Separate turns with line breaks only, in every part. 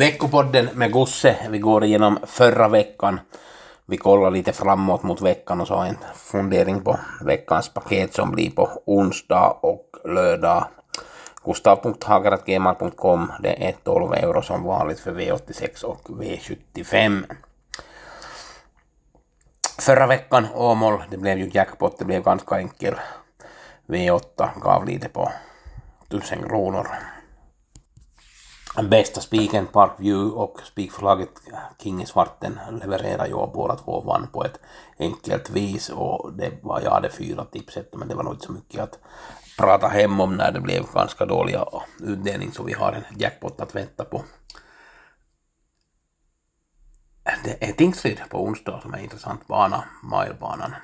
Veckopodden med Gusse. Vi går igenom förra veckan. Vi kollar lite framåt mot veckan och så en fundering på veckans paket som blir på onsdag och lördag. Gustav.hageratgmail.com. Det är 12 euro som vanligt för V86 och V75. Förra veckan Åmål, det blev ju jackpot, det blev ganska enkel. V8 gav lite på 1000 kronor. Bästa spiken Parkview och spikförslaget King i svarten levererar ju och båda två vann på ett enkelt vis och det var, jag hade fyra tipset men det var nog inte så mycket att prata hem om när det blev ganska dåliga utdelning så vi har en jackpot att vänta på. Det är Tingsryd på onsdag som är intressant bana, milebanan.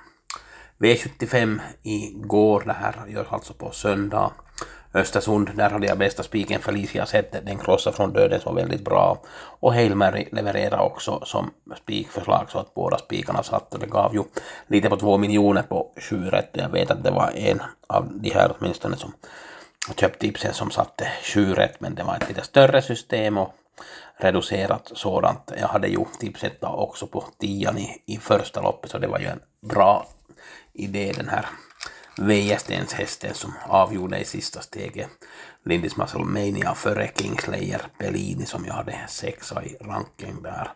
V75 igår, det här görs alltså på söndag. Östersund, där hade jag bästa spiken Felicia sett, den krossar från döden så väldigt bra. Och Heilmäri levererade också som spikförslag så att båda spikarna satt och det gav ju lite på två miljoner på sju rätt. Jag vet att det var en av de här åtminstone som köpt tipsen som satte sju rätt men det var ett lite större system och reducerat sådant. Jag hade ju tipset också på tian i, i första loppet så det var ju en bra idé den här Wäjerstens hästen som avgjorde i sista steget. Lindis Muscle Mania före Kingslayer Bellini som jag hade sexa i ranking där.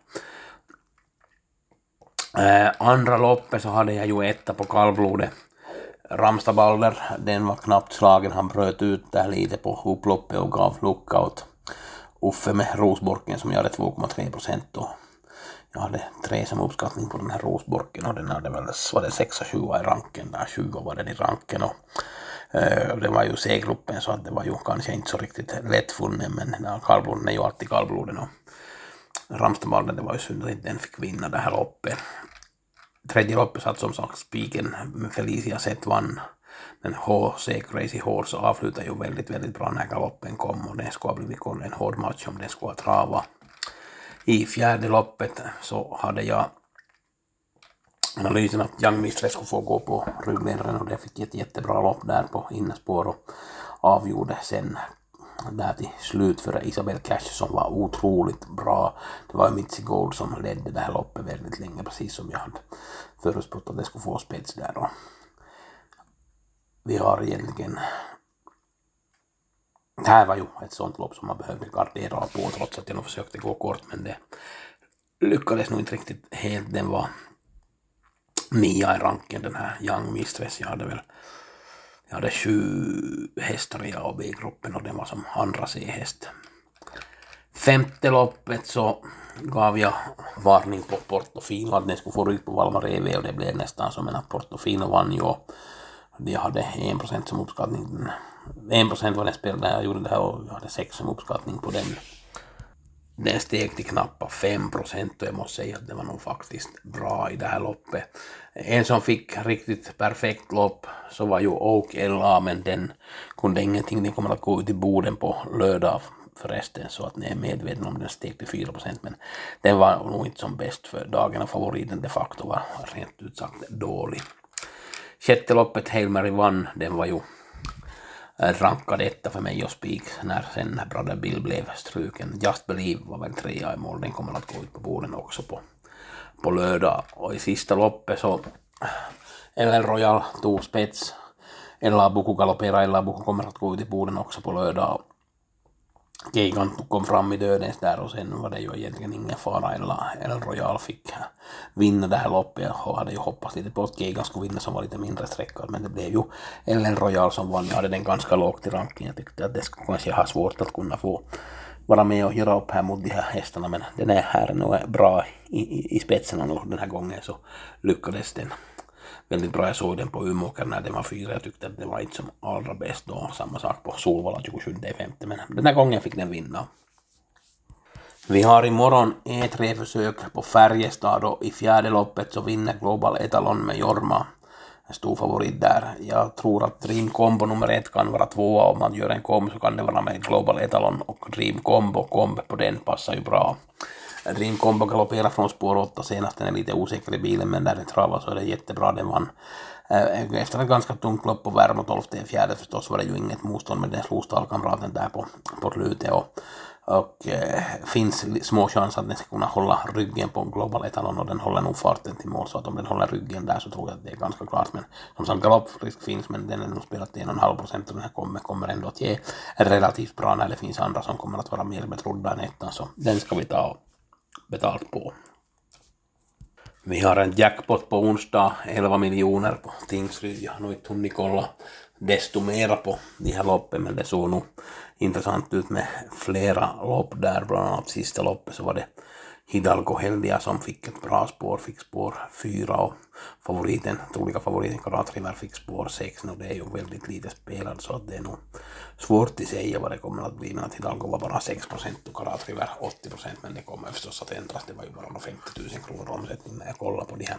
Äh, andra loppet så hade jag ju etta på kallblodet. Ramstabalder, den var knappt slagen. Han bröt ut där lite på upploppet och gav lookout. Uffe med Rosborken som jag hade 2,3 procent då jag hade tre som uppskattning på den här rosborken och den hade väl, var det 6 och 7 i ranken där, 20 var den i ranken och eh, det var ju C-gruppen så att det var ju kanske inte så riktigt lättfunnen men ja, kallbloden är ju alltid kallbloden och Ramstadbalden det var ju synd att inte den fick vinna det här loppet. Tredje loppet satt som sagt spiken Felicia Sett vann men HC Crazy Horse avslutade ju väldigt, väldigt bra när galoppen kom och det skulle ha blivit en hård match om det skulle ha travat i fjärde loppet så hade jag analysen att Young Mistress skulle få gå på ryggledaren och det fick ett jättebra lopp där på innerspår och avgjorde sen där till slut för Isabel Cash som var otroligt bra. Det var Mitzi Gold som ledde det här loppet väldigt länge precis som jag hade förutspått att det skulle få spets där då. Vi har egentligen det här var ju ett sånt lopp som man behövde gardera på trots att jag nog försökte gå kort men det lyckades nog inte riktigt helt. Den var nia i ranken den här Young Mistress. Jag hade väl jag hade sju hästar i A och B-gruppen och den var som andra C-häst. Femte loppet så gav jag varning på Portofino att den skulle få rygg på Valmar EV och det blev nästan som en att Portofino vann ju. Jag hade en procent som uppskattning en procent var den spelade där jag gjorde det här och jag hade sex som uppskattning på den. Den steg till knappa 5 procent och jag måste säga att det var nog faktiskt bra i det här loppet. En som fick riktigt perfekt lopp så var ju Oak LA men den kunde ingenting. Den kommer att gå ut i Boden på lördag förresten så att ni är medvetna om den steg till 4% men den var nog inte som bäst för dagen och favoriten de facto var rent ut sagt dålig. Sjätte loppet Hail Mary vann, den var ju Äh, rankade etta för mig och Spik när sen Brother Bill blev struken. Just Believe var väl trea i mål, den kommer att gå ut på borden också på, på lördag. Och i sista loppet så äh, Ellen Royal tog spets. Ella Buku galopperar, Ella Buku kommer att gå ut i borden också på lördag. Keikan kom fram i dödens där och sen var det ju egentligen ingen fara. Eller El Royal fick vinna det här loppet. Jag hade ju hoppats lite på att Keikan skulle vinna som var lite mindre sträckad men det blev ju El Royal som vann. Jag hade den ganska lågt i rankingen. Jag tyckte att det skulle kanske ha svårt att kunna få vara med och göra upp här mot de här hästarna men den är här nu bra i, i, i spetsen och den här gången så lyckades den väldigt bra. Jag såg den på Umeåker när den var fyra. Jag tyckte att det var inte som allra bäst då. Samma sak på Solvalla 27 femte. Men den här gången fick den vinna. Vi har imorgon E3-försök på Färjestad och i fjärde loppet så vinner Global Etalon med Jorma. En stor favorit där. Jag tror att Dream Combo nummer ett kan vara tvåa om man gör en kom så kan det vara med Global Etalon och Dream Combo. Komb på den passar ju bra. Dream Combo från spår 8 senast, den är lite osäker i bilen men där den travar så är det jättebra, den vann. Äh, Efter ett ganska tungt lopp på Värmo 12 fjärde förstås var det ju inget motstånd men den slog stallkamraten där på, på slutet och, och eh, finns små chanser att den ska kunna hålla ryggen på Global Etalon och den håller nog farten till mål så att om den håller ryggen där så tror jag att det är ganska klart men som sagt galopprisk finns men den är nog spelat till en och en halv procent och den här kommer, kommer ändå att ge relativt bra när det finns andra som kommer att vara mer betrodda än ettan så den ska vi ta betalt på. Vi har en jackpot på onsdag, 11 miljoner på Tingsryd. Jag har nog inte hunnit kolla desto mera på de här loppen, men det såg nog intressant ut med flera lopp där. Bland annat sista loppet så var det Hidalgo Heldia som fick ett bra spår, fick spår 4 och favoriten, troliga favoriten Karat River fick spår 6 och det är ju väldigt lite spelad så att det är nog svårt att säga vad det kommer att bli. Men att Hidalgo var bara 6 procent och Karat River 80 procent men det kommer förstås att ändras, det var ju bara 50 000 kronor omsättning när jag kollar på de här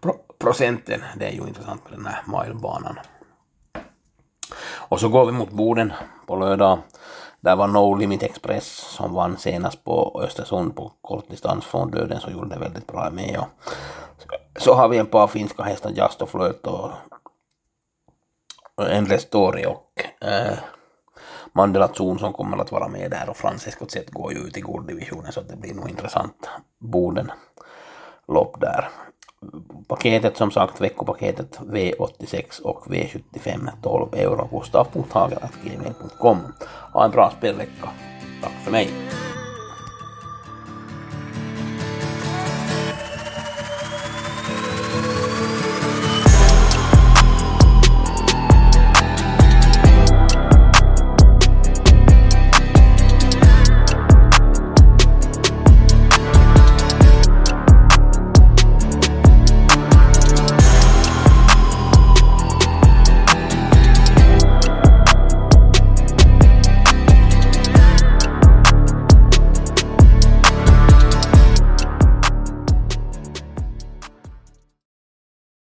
pro procenten, det är ju intressant med den här milebanan. Och så går vi mot Boden på lördag där var No Limit Express som vann senast på Östersund på kortdistans från döden så gjorde det väldigt bra med. Och så har vi en par finska hästar, Just och Flöt och Endless Story och eh, Mandela Zon som kommer att vara med där och Francesco Z går ju ut i gulddivisionen så det blir nog intressant Boden lopp där paketet som sagt, veckopaketet V86 och V75 12 euro. Gustav.hagel.gmail.com. Ha en bra spelvecka. Tack för mig.